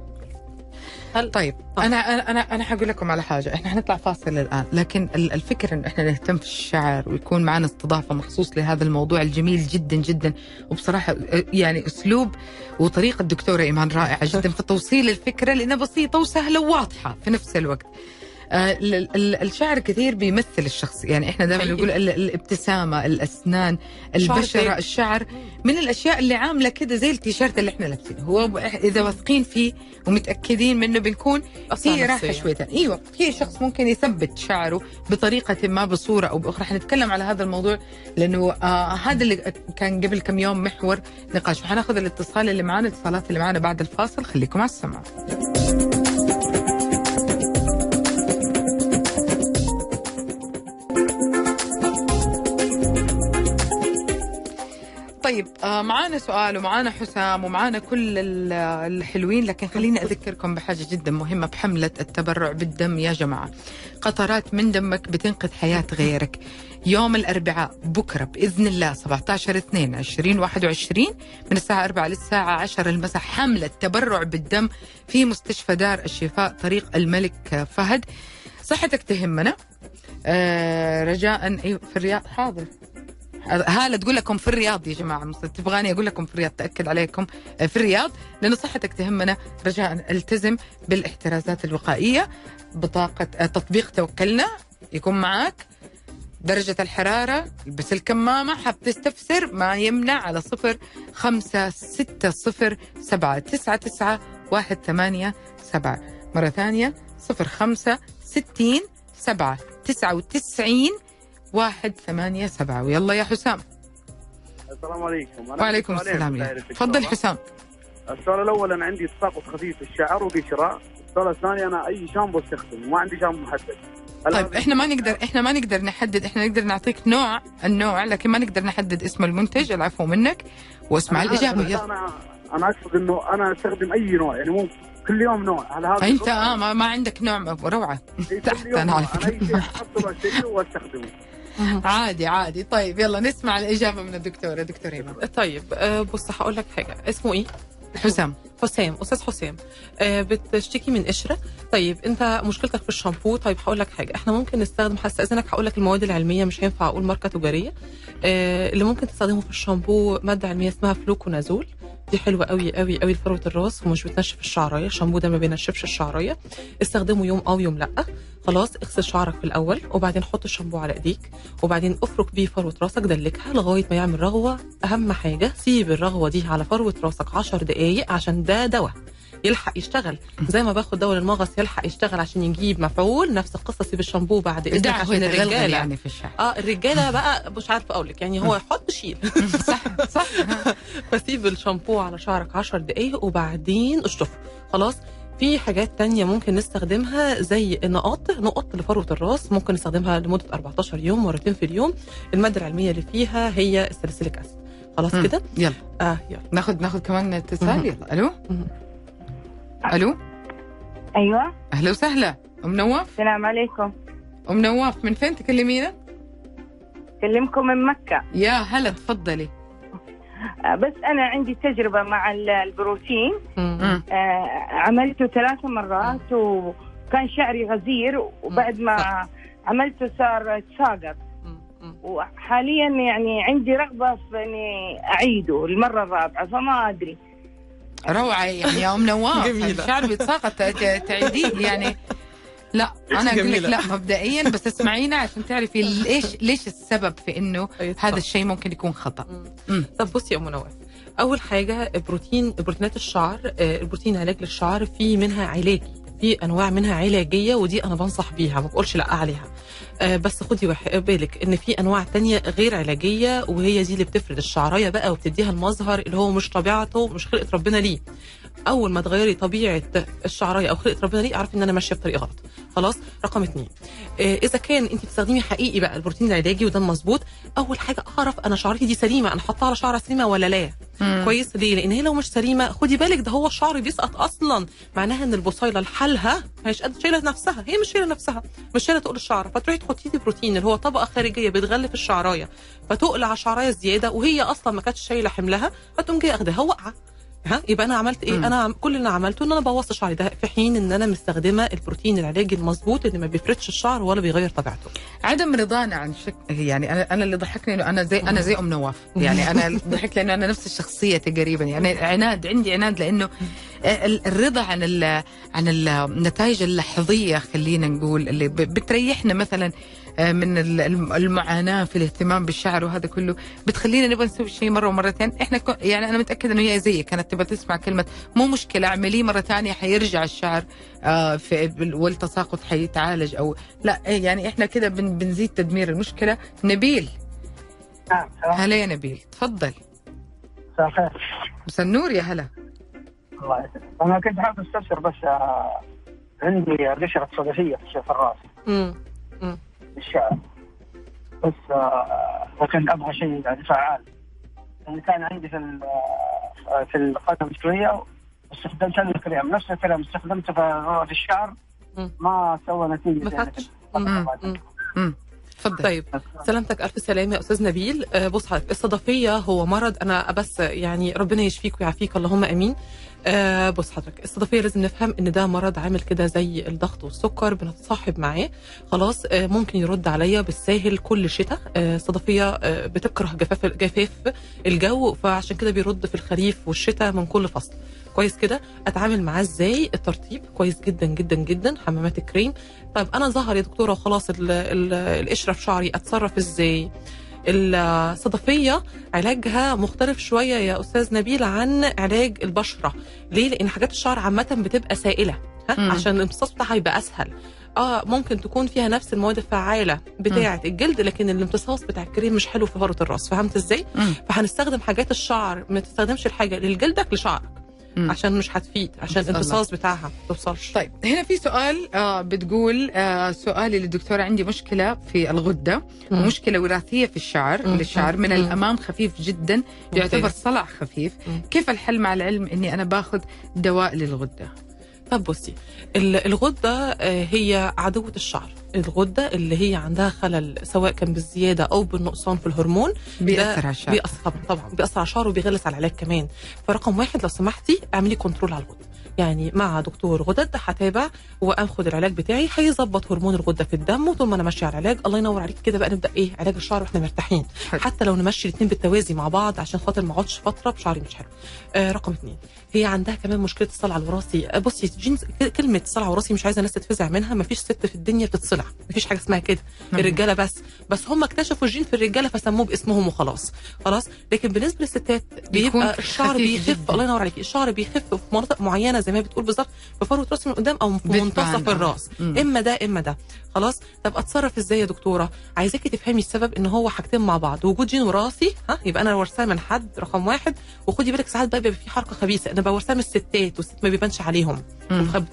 هل طيب آه. أنا أنا أنا حقول لكم على حاجة. إحنا حنطلع فاصل الآن لكن ال- الفكرة انه إحنا نهتم في الشعر ويكون معنا استضافة مخصوص لهذا الموضوع الجميل جدا جدا. وبصراحة يعني أسلوب وطريقة الدكتورة إيمان رائعة جدا في توصيل الفكرة لأنها بسيطة وسهلة وواضحة في نفس الوقت. ال- ال- الشعر كثير بيمثل الشخص. يعني إحنا دائما. نقول ال- الابتسامة الأسنان البشرة الشعر. من الأشياء اللي عاملة كده زي التيشيرت اللي إحنا لابسينه. هو إذا واثقين فيه ومتأكدين منه بنكون في راحة. شويتين أيوه في شخص ممكن يثبت شعره بطريقة ما بصورة أو بأخرى. حنتكلم على هذا الموضوع لأنه آه هذا اللي كان قبل كم يوم محور نقاش وحناخذ الاتصال اللي معنا الاتصالات اللي معنا بعد الفاصل. خليكم على السماع. آه معانا سؤال ومعانا حسام ومعانا كل ال- الحلوين لكن خليني أذكركم بحاجة جدا مهمة بحملة التبرع بالدم يا جماعة. قطرات من دمك بتنقذ حياة غيرك. يوم الأربعاء بكرة بإذن الله 17 2 2021 من الساعة 4 للساعة 10 المساء حملة تبرع بالدم في مستشفى دار الشفاء طريق الملك فهد. صحتك تهمنا. آه رجاء في الرياض؟ حاضر. هالة تقول لكم في الرياض يا جماعة مس- تبغاني أقول لكم في الرياض تأكد عليكم آه، في الرياض لأنه صحتك تهمنا رجاء التزم بالاحترازات الوقائية بطاقة آه، تطبيق توكلنا يكون معك درجة الحرارة البس الكمامة حاب تستفسر ما يمنع على صفر خمسة ستة صفر سبعة تسعة تسعة واحد ثمانية سبعة. مرة ثانية صفر خمسة ستين سبعة تسعة وتسعين واحد ثمانية سبعة. ويلا يا حسام. السلام عليكم. أنا وعليكم السلام يا. تفضل حسام. السؤال الأول أنا عندي تساقط خفيف في الشعر وقشره السؤال الثاني أنا أي شامبو استخدمه ما عندي شامبو محدد. طيب إحنا ما نقدر إحنا ما نقدر نحدد إحنا نقدر نعطيك نوع النوع لكن ما نقدر نحدد اسم المنتج. العفو منك واسمع أنا الإجابة. يلا. أنا أنا أقصد إنه أنا أستخدم أي نوع يعني مو كل يوم نوع. هل هذا انت آه ما, ما عندك نوع روعة. إيه، تحت أنا على نوع. عادي عادي. طيب يلا نسمع الإجابة من الدكتورة دكتور إيمان. طيب آه، بص هقول لك حاجة. اسمه إيه؟ حسام. حسام أستاذ حسام آه، بتشتكي من قشرة. طيب أنت مشكلتك في الشامبو. طيب هقول لك حاجة. إحنا ممكن نستخدم هستأذنك هقول لك المواد العلمية مش هينفع أقول ماركة تجارية. آه، اللي ممكن تستخدمه في الشامبو مادة علمية اسمها فلوكونازول. دي حلوة قوي قوي قوي لفروة الراس ومش بتنشف الشعراية. الشامبو ده ما بينشفش الشعراية. استخدمه يوم أو يوم لأ. خلاص اغسل شعرك في الأول وبعدين حط الشامبو على إيديك وبعدين افرك بيه فروة راسك دلكها لغاية ما يعمل رغوة. أهم حاجة سيب الرغوة دي على فروة راسك 10 دقائق عشان ده دواء. يلحق يشتغل. زي ما باخد دواء للمغص يلحق يشتغل عشان يجيب مفعول نفس القصة سيب الشامبو بعد اذنك عشان الرجالة. يعني في الشعر. آه الرجالة بقى مش عارفة أقول لك يعني هو يحط شيل. صح صح. فسيب الشامبو على شعرك 10 دقايق وبعدين اشطفه خلاص في حاجات تانية ممكن نستخدمها زي النقاط نقط لفروة الراس ممكن نستخدمها لمدة 14 يوم مرتين في اليوم. المادة العلمية اللي فيها هي الساليسيليك أسيد. خلاص. كده؟ يلا. آه يلا. ناخذ ناخذ كمان اتصال. يلا. ألو. ألو؟ أيوه. أهلا وسهلا. أم نواف؟ السلام عليكم. أم نواف من فين تكلمينا؟ كلمكم من مكة. يا هلا تفضلي. آه، بس أنا عندي تجربة مع ال- البروتين. آه، عملته ثلاث مرات وكان شعري غزير وبعد ما عملته صار تساقط. وحاليا يعني عندي رغبة في إني أعيده المرة الرابعة فما أدري روعة يعني يا ام نواف جميلة. الشعر بيتساقط تعيديه يعني لا أنا أقول لك. لا مبدئيا بس اسمعينا عشان تعرفي ليش ليش السبب في إنه هذا. الشيء ممكن يكون خطأ مم. طب بصي يا أم نواف أول حاجة بروتين بروتينات الشعر آه، البروتين علاج للشعر في منها علاجي في أنواع منها علاجية ودي أنا بنصح بيها ما بقولش لأ عليها. آه، بس خدي بالك إن في أنواع تانية غير علاجية وهي دي اللي بتفرد الشعراية بقى وبتديها المظهر اللي هو مش طبيعته مش خلقة ربنا ليه. أول ما تغيري طبيعة الشعراية أو خلقة ربنا دي أعرفي إن أنا ماشية بطريقة غلط. خلاص؟ رقم اتنين. آه، إذا كان أنت بتستخدمي حقيقي بقى البروتين العلاجي وده مظبوط أول حاجة أعرف أنا شعرتي دي سليمة أنا حاطاها على شعره سليمة ولا لا؟ مم. كويس؟ ليه؟ لأن هي لو مش سليمة خدي بالك ده هو الشعر بيسقط أصلا. معناها إن البصيله لحالها مش قادره شايلة نفسها هي مش شايلة نفسها مش شايلة تقول الشعر. فتروحي تحطي لي بروتين اللي هو طبقة خارجية بتغلف الشعراية فتقلع الشعرايه زيادة وهي أصلا ما كانتش شايلة حملها فتقوم جاية أخدها. واقعه ها يبقى أنا عملت إيه؟ مم. أنا كل اللي عملته إن أنا بوظت شعري ده في حين إن أنا مستخدمة البروتين العلاجي المظبوط اللي ما بيفردش الشعر ولا بيغير طبيعته. عدم رضانا عن شك يعني أنا أنا اللي ضحكني إنه أنا زي أنا زي أم نواف. يعني أنا ضحك لأنه أنا نفس الشخصية تقريبا. يعني عناد عندي عناد لأنه ال- الرضا عن ال عن النتائج اللحظية خلينا نقول اللي بتريحنا مثلا من ال- الم- المعاناة في الاهتمام بالشعر وهذا كله. بتخلينا نبغى نسوي شيء مرة ومرتين. إحنا يعني أنا متأكدة إنه هي زي كانت تبغى تسمع كلمة مو مشكلة اعمليه مرة ثانية حيرجع الشعر آه، والتساقط حيتعالج أو لا إيه يعني إحنا كده بن بنزيد تدمير المشكلة. نبيل. نعم هلا يا نبيل. تفضل. مساء الخير. مساء النور يا هلا. الله يسلمك. أنا كنت حابب أستفسر بس آه، عندي قشره صدفية في الراس امم الشعر. بس آه، لكن أبغى شيء يعني فعال. اللي كان عندي في آه، في القدم شوية استخدمت أنا الكريم نفس الكريم استخدمته في الشعر. ما سوى نتيجة ما يعني. مم. تفضل. طيب سلامتك ألف سلامة يا أستاذ نبيل. آه، بص حضرتك الصدفية هو مرض. أنا بس يعني ربنا يشفيك ويعافيك. اللهم آمين. آه بص حضرتك الصدفيه لازم نفهم إن ده مرض عامل كده زي الضغط والسكر بنتصاحب معاه خلاص آه ممكن يرد عليا بالساهل كل شتاء. آه الصدفيه آه بتكره جفاف جفاف الجو فعشان كده بيرد في الخريف والشتاء من كل فصل. كويس كده؟ أتعامل معاه إزاي؟ الترطيب كويس جدا جدا جدا حمامات الكريم. طيب أنا ظهر يا دكتورة وخلاص ال- ال- القشرة في شعري أتصرف إزاي؟ الصدفية علاجها مختلف شوية يا أستاذ نبيل عن علاج البشرة. ليه؟ لأن حاجات الشعر عامة بتبقى سائلة ها؟ عشان الامتصاص بتاعها يبقى أسهل. آه ممكن تكون فيها نفس المواد الفعالة بتاعة الجلد لكن الامتصاص بتاع الكريم مش حلو في فروه الراس. فهمت إزاي. فهنستخدم حاجات الشعر ما تستخدمش الحاجة لجلدك لشعرك. مم. عشان مش هتفيد عشان. الامتصاص بتاعها ما توصلش طيب هنا في سؤال آه بتقول آه سؤالي للدكتورة عندي مشكلة في الغدة مم. وراثية في الشعر مم. للشعر من مم. الأمام خفيف جدا يعتبر. صلع خفيف مم. كيف الحل مع العلم أني أنا باخذ دواء للغدة طب بصي ال- الغدة آه، هي عدوة الشعر. الغدة اللي هي عندها خلل سواء كان بالزيادة أو بالنقصان في الهرمون بيأثر على الشعر. بيأثر طبعا طبعا بيأثر على الشعر وبيغلس على العلاج كمان. فرقم واحد لو سمحتي اعملي كنترول على الغدة. يعني مع دكتور غدد هتابع وآخد العلاج بتاعي هيظبط هرمون الغدة في الدم وطول ما أنا ماشية على العلاج الله ينور عليك كده بقى نبدأ إيه علاج الشعر وإحنا مرتاحين. حتى لو نمشي الاثنين بالتوازي مع بعض عشان خاطر ما أقعدش فترة بشعري مش حلو. آه رقم اثنين هي عندها كمان مشكلة الصلع الوراثي بصي genes كلمة صلع وراثي مش عايزة الناس تتفزع منها ما فيش ست في الدنيا بتتصلع ما فيش حاجة اسمها كده. الرجالة بس بس هم اكتشفوا الجين في الرجالة فسموه باسمهم وخلاص خلاص لكن بالنسبة للستات بيبقى الشعر بيخف. الله ينور عليك الشعر بيخف في مناطق معينة زي ما بتقول بالظبط في فروه راس من قدام أو في منتصف آه. الرأس. إما ده إما ده خلاص؟ طب أتصرف إزاي يا دكتورة؟ عايزاكي تفهمي السبب إن هو حاجتين مع بعض وجود جين وراثي ها؟ يبقى أنا ورثاه من حد رقم واحد وخدي بالك ساعات بقى بيبقى في حركة خبيثة أنا بورثاه من الستات والست ما بيبانش عليهم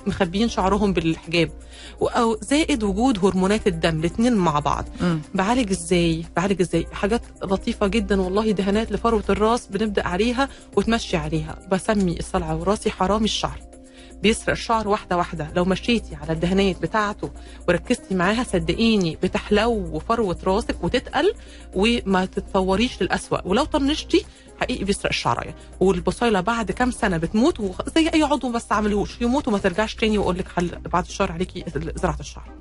مخبيين شعرهم بالحجاب أو زائد وجود هرمونات الدم الاثنين مع بعض. مم. بعالج إزاي؟ بعالج إزاي؟ حاجات لطيفة جدا والله دهانات لفروة الراس بنبدأ عليها وتمشي عليها. بسمي الصلع الوراثي حرامي الشعر. بيسرق الشعر واحدة واحدة. لو مشيتي على الدهانات بتاعته وركزتي معاها صدقيني بتحلو فروه راسك وتتقل وما تتطوريش للأسوأ. ولو طنشتي حقيقي بيسرق الشعرايه والبصيلة بعد كام سنة بتموت وخ- زي أي عضو بس عملهوش يموت وما ترجعش تاني وأقول لك حل بعد الشهر عليكي زراعة الشعر.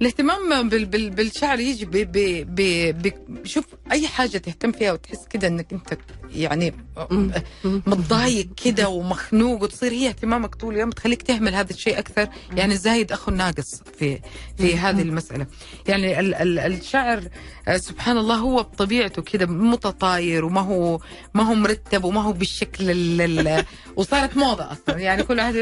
الاهتمام بال بال بالشعر يجي ب ب ب شوف أي حاجة تهتم فيها وتحس كده إنك أنت يعني. متضايق كده ومخنوق وتصير هي اهتمامك طول اليوم تخليك تهمل هذا الشيء أكثر. يعني الزايد أخو الناقص في في هذه المسألة. يعني ال ال الشعر آه، سبحان الله هو بطبيعته كده متطاير وما هو ما هو مرتب وما هو بالشكل ال ال وصارت موضة أصلا. يعني كل واحد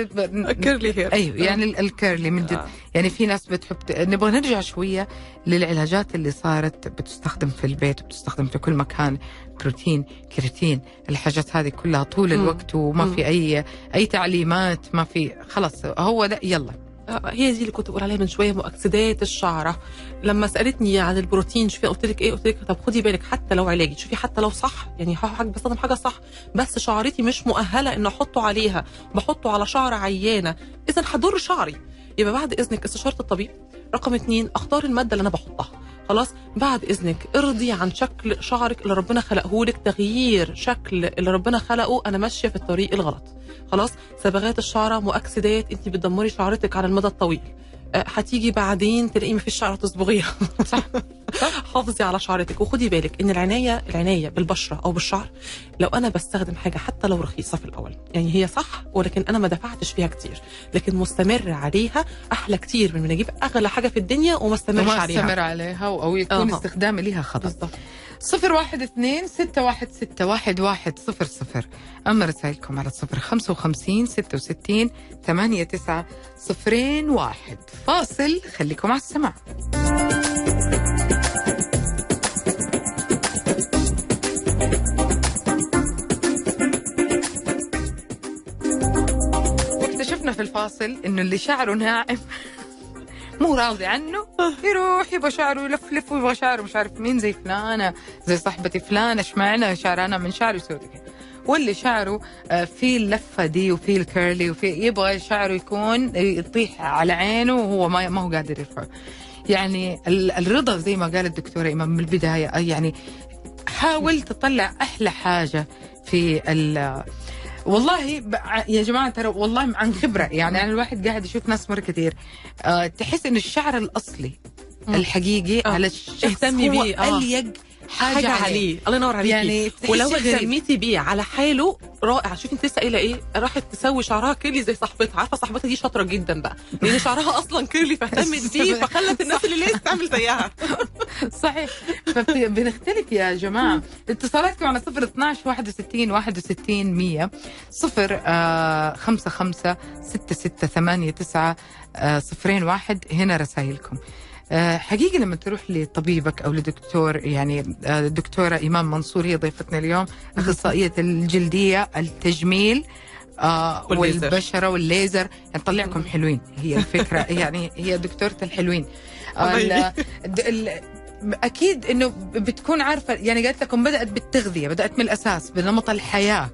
curly hair أيوه يعني ال- ال curly من جد. آه. يعني في ناس بتحب نبغى نرجع شوية للعلاجات اللي صارت. بتستخدم في البيت وبتستخدم في كل مكان. بروتين كرياتين الحاجات هذه كلها طول. الوقت وما. في اي أي تعليمات ما في. خلاص هو ده يلا. آه، هي دي اللي كنت بقول عليها من شوية مؤكسدات الشعرة. لما سألتني عن البروتين شوفي قلت لك إيه؟ قلت لك طب خدي بالك حتى لو علاجي شوفي حتى لو صح يعني بستخدم حاجة صح بس شعرتي مش مؤهلة إن أحطه عليها. بحطه على شعر عيانة. اذا هضر شعري. يبقى بعد إذنك استشارة الطبيب رقم اتنين اختار المادة اللي أنا بحطها. خلاص بعد إذنك ارضي عن شكل شعرك اللي ربنا خلقه لك تغيير شكل اللي ربنا خلقه أنا ماشية في الطريق الغلط. خلاص صبغات الشعرة مؤكسدات انت بتدمري شعرتك على المدى الطويل. هتيجي بعدين تلاقي مفيش شعر تصبغيها. صح. حافظي على شعرتك. وخدي بالك إن العناية العناية بالبشرة أو بالشعر لو أنا بستخدم حاجة حتى لو رخيصة في الأول يعني هي صح ولكن أنا ما دفعتش فيها كتير لكن مستمر عليها أحلى كتير من ان أجيب أغلى حاجة في الدنيا وما أستمرش وما عليها. استمر عليها أو يكون. استخدامي لها خطأ. بالظبط صفر واحد اثنين ستة واحد ستة واحد واحد صفر صفر. أما رسائلكم على صفر خمسة وخمسين ستة وستين ثمانية تسعة صفرين واحد. فاصل خليكم على السمع واكتشفنا في الفاصل إنه اللي شعره ناعم. مو راضي عنه. يروح يبغى شعره يلفلف ويبغى شعره مش عارف مين زي فلانة زي صاحبتي فلانة اشمعنى شعر؟ أنا من شعري يسوي واللي شعره آه، فيه اللفة دي وفيه الكيرلي وفيه يبغى شعره يكون يطيح على عينه وهو ما هو قادر يرفعه يعني ال- الرضا زي ما قالت الدكتوره ايمان من البداية يعني حاول تطلع أحلى حاجة في والله يا جماعة ترى والله عن خبرة يعني أنا الواحد قاعد يشوف ناس مرة كثير أه تحس إن الشعر الأصلي. الحقيقي آه. على الشخص اهتمي هو بيه، آه. أليق حاجة, حاجة عليه الله ينور عليكي. يعني ولو. اهتميتي بيه على حاله رائع. شوفي انت لسه قايلة إيه؟ راحت تسوي شعرها curly زي صاحبتها. عارفة صاحبتها دي شاطرة جدا بقى. لأن شعرها أصلا curly فاهتمت بيه فخلت الناس اللي لسه تعمل زيها. صحيح. فبنختلف يا جماعة. اتصالاتكم على صفر 12 61 61 100 صفر آه خمسة خمسة ستة ستة ثمانية تسعة آه صفرين واحد. هنا رسائلكم. حقيقة لما تروح لطبيبك أو لدكتور يعني آه الدكتورة إيمان منصور هي ضيفتنا اليوم أخصائية الجلدية التجميل آه والليزر. والبشرة والليزر. يعني تطلعكم حلوين. هي الفكرة. يعني هي دكتورة الحلوين. أكيد إنه بتكون عارفة يعني قالت لكم بدأت بالتغذية بدأت من الأساس بنمط الحياة.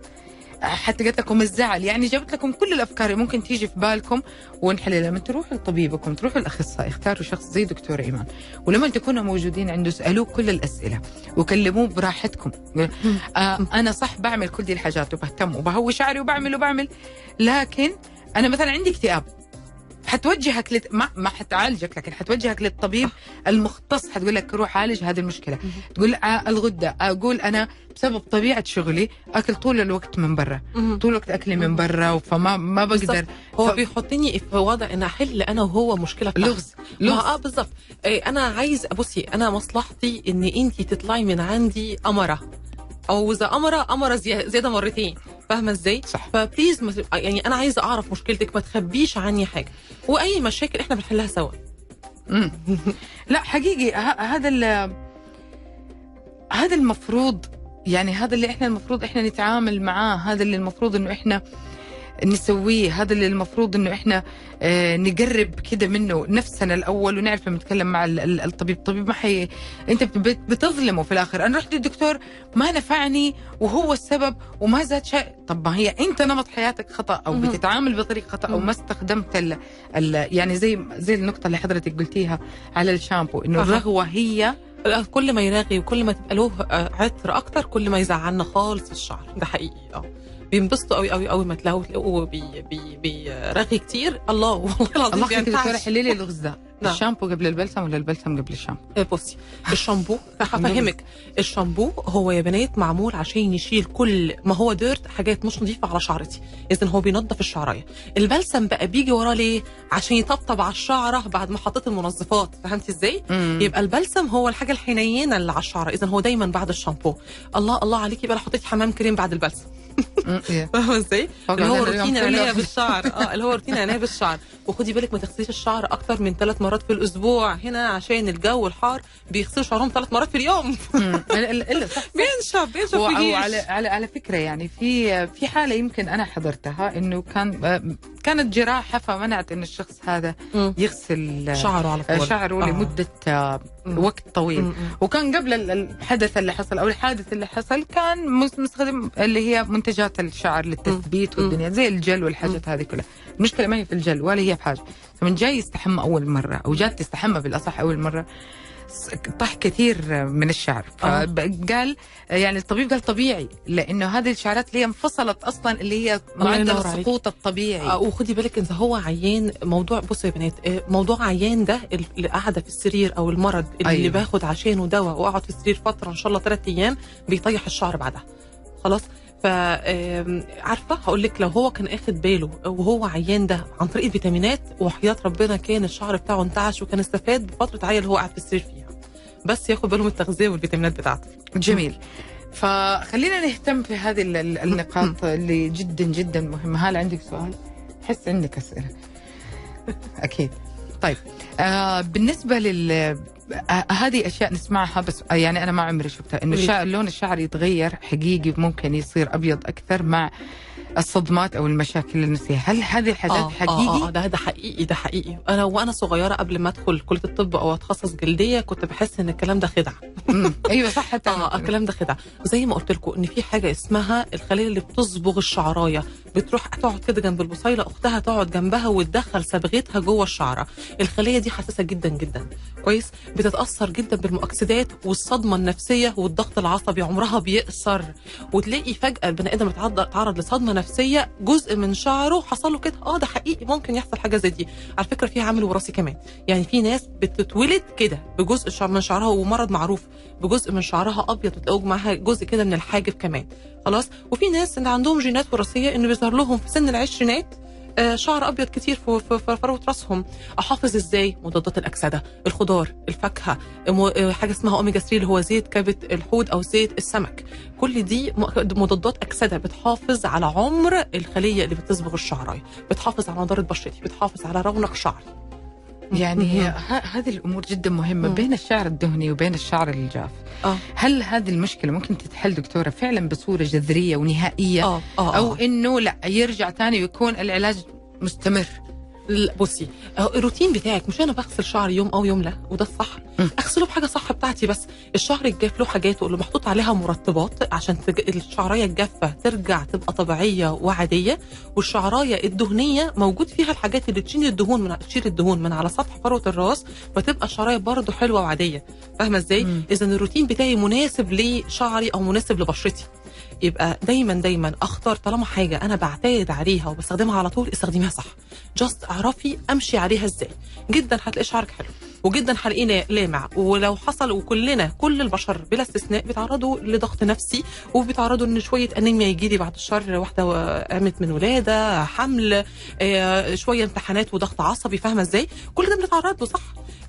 حتى قالت لكم الزعل. يعني جابت لكم كل الأفكار اللي ممكن تيجي في بالكم ونحللها لما تروحوا لطبيبكم تروحوا الاخصائي اختاروا شخص زي دكتور إيمان. ولما تكونوا موجودين عنده اسألوه كل الأسئلة وكلموه براحتكم. آه أنا صح بعمل كل دي الحاجات وبهتم وبهوي شعري وبعمل وبعمل لكن أنا مثلا عندي اكتئاب. حتوجهك لت... ما ما حتعالجك لكن حتوجهك للطبيب المختص. حتقول لك روح عالج هذه المشكلة. تقول آه الغدة. أقول أنا بسبب طبيعة شغلي أكل طول الوقت من برا. طول الوقت أكلي من برا فما ما بقدر. هو ف- بيحطني في وضع ان احل أنا وهو مشكلة بتاعتي. لغز. لغز. آه بالظبط إيه أنا عايز بصي أنا مصلحتي ان انت تطلعي من عندي قمره أو إذا قمره زي- زيادة مرتين فاهمة إزاي صح. فبليز يعني أنا عايزة أعرف مشكلتك ما تخبيش عني حاجة وأي مشاكل إحنا بنحلها سوا. لا حقيقي هذا ال- هذا المفروض يعني هذا اللي إحنا المفروض إحنا نتعامل معاه هذا اللي المفروض إنه إحنا نسويه هذا اللي المفروض إنه إحنا آه نقرب كده منه نفسنا الأول ونعرف لما نتكلم مع ال- ال- الطبيب الطبيب ما حي أنت بت- بتظلمه في الآخر أنا رحت للدكتور ما نفعني وهو السبب وما زاد شيء طب ما هي أنت نمط حياتك خطأ أو. بتتعامل بطريقة خطأ أو. ما استخدمت ال ال يعني زي زي النقطة اللي حضرتك قلتيها على الشامبو إنه. الرغوة هي كل ما يراغي وكل ما تبقى له آه، عطر أكتر كل ما يزعلنا خالص الشعر ده حقيقي آه بينبسطوا قوي قوي قوي ما تلاقوا تلاقوا بي بي بيرغي كتير. الله والله العظيم الله يخليك بينتعش حلي لي اللغز ده نعم. الشامبو قبل البلسم ولا البلسم قبل الشامبو؟ آه، بصي الشامبو هفهمك الشامبو هو يا بنات معمول عشان يشيل كل ما هو dirt حاجات مش نظيفة على شعرتي. اذا هو بينظف الشعراية. البلسم بقى بيجي وراه ليه؟ عشان يطبطب على الشعرة بعد ما حطيت المنظفات. فهمتي إزاي. يبقى البلسم هو الحاجة الحنينة اللي على الشعر اذا هو دايما بعد الشامبو. الله الله عليكي بقى حطيتي حمام كريم بعد البلسم. فاهمة إزاي؟ اللي هو روتين. عنايه بالشعر. آه اللي هو روتين عنايه بالشعر. وخدي بالك ما تغسليش الشعر أكتر من ثلاث مرات في الأسبوع. هنا عشان الجو الحار بيغسلوا شعرهم ثلاث مرات في اليوم. بينشف بينشف. وعلى على على فكرة يعني في في حالة يمكن أنا حضرتها إنه كان آه، كانت جراحة فمنعت انه الشخص هذا مم. يغسل آه، شعره على طول شعره آه. لمدة آه، مم. وقت طويل مم. وكان قبل ال- الحدث اللي حصل أو الحادث اللي حصل كان مس- مستخدم اللي هي منتجات الشعر للتثبيت مم. والدنيا زي الجل والحاجات هذه كلها المشكلة ما هي في الجل ولا هي بحاجه فمن جاي يستحمى أول مرة أو جات تستحمى بالأصح أول مرة س- طاح كثير من الشعر آه. فقال يعني الطبيب قال طبيعي لأنه هذه الشعرات اللي هي انفصلت أصلا اللي هي معدل. السقوط الطبيعي آه، وخدي بالك إذا هو عيان موضوع بصوا يا بنات آه، موضوع عيان ده اللي قاعدة في السرير أو المرض اللي أيوة. أيوة. باخد عشانه دواء وأقعد في السرير فترة إن شاء الله ثلاث أيام بيطيح الشعر بعدها خلاص ف عارفة هقول لك لو هو كان آخد باله وهو عيان ده عن طريق الفيتامينات وحياة ربنا كان الشعر بتاعه انتعش وكان استفاد بفترة عيا اللي هو قاعد في السرير فيها بس ياخد باله من التغذية والفيتامينات بتاعته. جميل. فخلينا نهتم في هذه ال- ال- النقاط اللي جدا جدا مهمة. هل عندك سؤال؟ حس عندك أسئلة. أكيد. طيب. آه بالنسبة لل آه هذه أشياء نسمعها بس آه يعني أنا ما عمري شفتها. إنه قولي. الشعر لون الشعر يتغير حقيقي ممكن يصير أبيض أكثر مع الصدمات أو المشاكل النفسيه هل هذه الحاجات آه، حقيقي آه, آه ده ده حقيقي ده حقيقي. أنا وأنا صغيرة قبل ما أدخل كلية الطب أو أتخصص جلدية كنت بحس إن الكلام ده خدعه. أيوه صح حتى آه الكلام ده خدعه زي ما قلت لكم إن في حاجة اسمها الخلية اللي بتصبغ الشعراية. بتروح تقعد كده جنب البصيلة أختها تقعد جنبها وتدخل صبغتها جوه الشعرة. الخلية دي حساسة جدا جدا. كويس؟ بتتأثر جدا بالمؤكسدات والصدمة النفسية والضغط العصبي عمرها بيقصر. وتلاقي فجأة البني آدم اتعرض لصدمة نفسية جزء من شعره حصل له كده. آه ده حقيقي ممكن يحصل حاجة زي دي. على فكرة في عامل وراثي كمان. يعني في ناس بتتولد كده بجزء من شعرها ومرض معروف بجزء من شعرها أبيض وتلاقوا معاها جزء كده من الحاجب كمان. خلاص. وفي ناس اللي عندهم جينات وراثية إنه بيظهر لهم في سن العشرينات آه، شعر أبيض كتير في فروه راسهم. أحافظ إزاي؟ مضادات الأكسدة الخضار الفاكهة آه، حاجة اسمها أوميجا 3 اللي هو زيت كبد الحوت أو زيت السمك. كل دي مضادات أكسدة بتحافظ على عمر الخلية اللي بتصبغ الشعرايه بتحافظ على نضاره بشرتي بتحافظ على رونق شعري. يعني هذه الأمور جدا مهمة مم. بين الشعر الدهني وبين الشعر الجاف. آه. هل هذه المشكلة ممكن تتحل دكتورة فعلا بصورة جذرية ونهائية؟ آه أو آه. إنه لا يرجع ثاني ويكون العلاج مستمر؟ بصي أهو الروتين بتاعك مش أنا بغسل شعري يوم أو يوم لا وده الصح. أغسله بحاجة صح بتاعتي بس. الشعر الجاف له حاجاته اللي محطوط عليها مرطبات عشان تج... الشعراية الجافة ترجع تبقى طبيعية وعادية والشعراية الدهنية موجود فيها الحاجات اللي تشيل الدهون من تشيل الدهون من على سطح فروة الراس فتبقى الشعراية برضه حلوة وعادية. فاهمة إزاي. اذا الروتين بتاعي مناسب لشعري أو مناسب لبشرتي. يبقى دايما دايما أختار طالما حاجة أنا بعتاد عليها وبستخدمها على طول استخدميها صح. جاست أعرفي أمشي عليها إزاي. جدا هتلاقي شعرك حلو وجدا هلاقيه لا- لامع ولو حصل وكلنا كل البشر بلا استثناء بيتعرضوا لضغط نفسي وبيتعرضوا إن شوية أنيميا يجي لي بعد الشر واحدة قامت من ولادة حمل آه، شوية امتحانات وضغط عصبي فاهمة إزاي؟ كل ده بنتعرض له صح.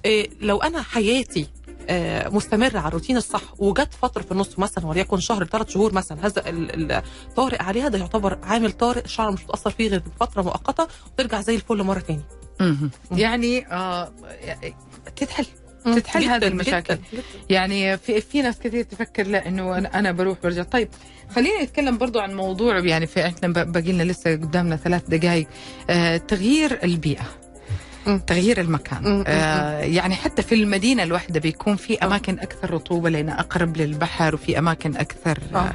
آه، لو أنا حياتي آه، مستمرة على الروتين الصح وجت فترة في النص مثلا وليكن شهر ثلاث شهور مثلا هذا ال- ال- طارئ عليها ده يعتبر عامل طارئ الشعر مش بتاثر فيه غير بفتره مؤقتة وترجع زي الفل مرة. مم. يعني آه تتحل تتحل هذه المشاكل. جداً، جداً. يعني في في ناس كثير تفكر لا إنه أنا بروح برجع طيب خلينا نتكلم برضو عن موضوع يعني في إحنا باقي لنا لسه قدامنا ثلاث دقائق آه تغيير البيئة. تغيير المكان. آه يعني حتى في المدينة الواحدة بيكون في أماكن أكثر رطوبة لأن أقرب للبحر وفي أماكن أكثر آه.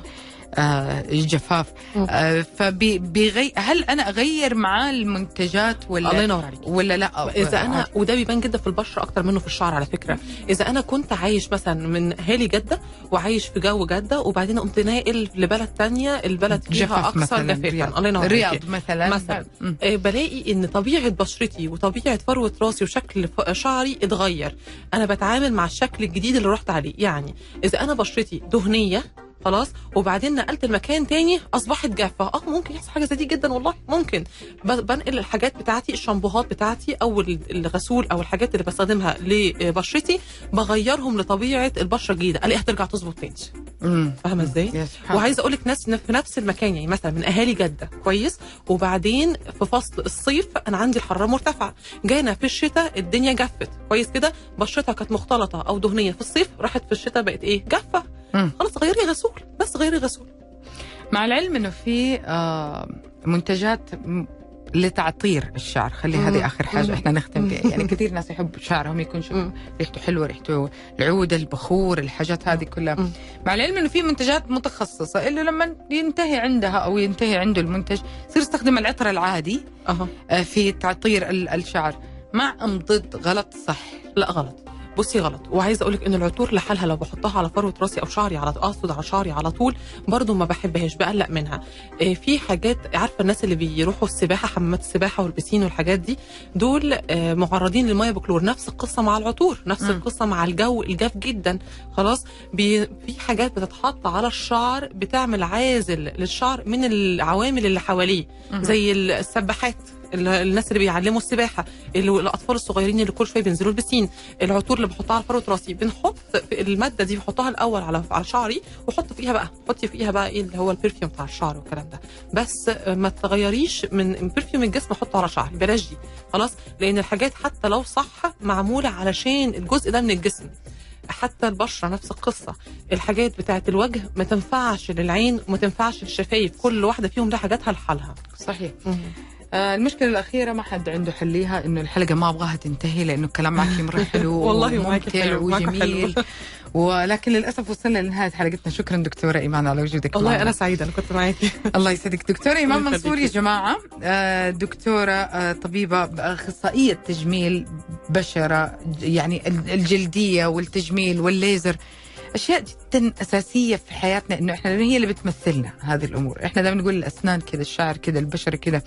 آه. آه جفاف مم. آه فبيغي هل أنا أغير معاه المنتجات الله ولا ينور عليك. ولا لا؟ إذا أنا وده بيبان جدا في البشره أكتر منه في الشعر على فكرة. إذا أنا كنت عايش مثلا من هالي جدة وعايش في جو جدة وبعدين قمت ناقل لبلد تانية البلد فيها جفاف أكثر جفافا. رياض, الله ينور عليك. رياض مثلا. مثلا. آه، بلاقي إن طبيعة بشرتي وطبيعة فروة راسي وشكل شعري اتغير. أنا بتعامل مع الشكل الجديد اللي رحت عليه. يعني إذا أنا بشرتي دهنية خلاص. وبعدين نقلت المكان تاني أصبحت جافة. آه ممكن يحصل حاجة زي دي جدا والله ممكن. بنقل الحاجات بتاعتي الشامبوهات بتاعتي أو ال- الغسول أو الحاجات اللي بستخدمها لبشرتي بغيرهم لطبيعة البشرة الجديدة. الاقيها ترجع تظبط تاني. فاهمة إزاي؟ وعايزة أقول لك ناس في نفس المكان يعني مثلا من أهالي جدة كويس. وبعدين في فصل الصيف أنا عندي الحرارة مرتفعة. جانا في الشتاء الدنيا جفت. كويس كده؟ بشرتها كانت مختلطة أو دهنية في الصيف راحت في الشتاء بقت إيه؟ جافة. خلاص غيري غسول بس غيري غسول. مع العلم إنه في آه منتجات لتعطير الشعر. خلي مم. هذه آخر حاجة. إحنا نختم بها يعني كثير ناس يحبوا شعرهم يكون مم. ريحته حلوة ريحته العود البخور الحاجات هذه كلها. مم. مع العلم إنه في منتجات متخصصة اللي لما ينتهي عندها أو ينتهي عنده المنتج يصير يستخدم العطر العادي آه، في تعطير ال- الشعر. مع ام ضد غلط صح؟ لا غلط. بصي غلط وعايزة أقول لك إن العطور لحالها لو بحطها على فروة راسي أو شعري على أقصد على شعري على طول برضو ما بحبهاش بقلق منها إيه، في حاجات عارفة الناس اللي بيروحوا السباحة حمامات السباحة والبسين والحاجات دي دول آه، معرضين للمية بكلور نفس القصة مع العطور نفس مم. القصة مع الجو الجاف جدا خلاص بي في حاجات بتتحط على الشعر بتعمل عازل للشعر من العوامل اللي حواليه. زي السباحات ال- الناس اللي بيعلموا السباحة اللي الأطفال الصغيرين اللي كل شوية بينزلوا البسين العطور اللي بحطها على فروه راسي بنحط المادة دي بحطها الأول على على شعري واحط فيها بقى حطي فيها بقى إيه اللي هو ال perfume بتاع الشعر والكلام ده. بس ما تغيريش من perfume الجسم احطه على شعري بلاش دي خلاص؟ لأن الحاجات حتى لو صح معمولة علشان الجزء ده من الجسم. حتى البشرة نفس القصة الحاجات بتاعت الوجه ما تنفعش للعين وما تنفعش للشفايف كل واحدة فيهم لها حاجاتها لحالها. صحيح. المشكلة الأخيرة ما حد عنده حل ليها إنه الحلقة ما أبغاها تنتهي لأنه الكلام معك مره حلو والله معك وممتع حلو، معك وجميل. ولكن للأسف وصلنا لنهاية حلقتنا شكرا دكتورة إيمان على وجودك والله معنا. أنا سعيدة أنا كنت معاكي الله يسعدك دكتورة إيمان الله منصور يا. جماعة آه، دكتورة آه، طبيبة أخصائية تجميل بشرة يعني ال- الجلدية والتجميل والليزر أشياء جدا أساسية في حياتنا إنه إحنا هي اللي بتمثلنا هذه الأمور. إحنا دائما نقول الأسنان كذا الشعر كذا البشرة كذا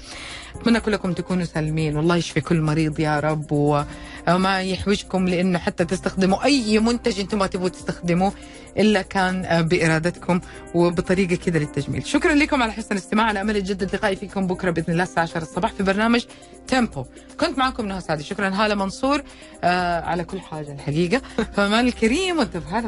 أتمنى كلكم تكونوا سالمين. والله يشفي كل مريض يا رب وما يحوجكم لأنه حتى تستخدموا أي منتج أنتم ما تبغوا تستخدموه إلا كان آه، بإرادتكم وبطريقة كده للتجميل. شكرا لكم على حسن الاستماع. على أمل يتجدد لقائي فيكم بكرة بإذن الله الساعة 10 الصباح في برنامج تيمبو كنت معكم نهى سعدي شكرا هالة منصور آه على كل حاجة الحقيقة. فمال الكريم وأنتم هذا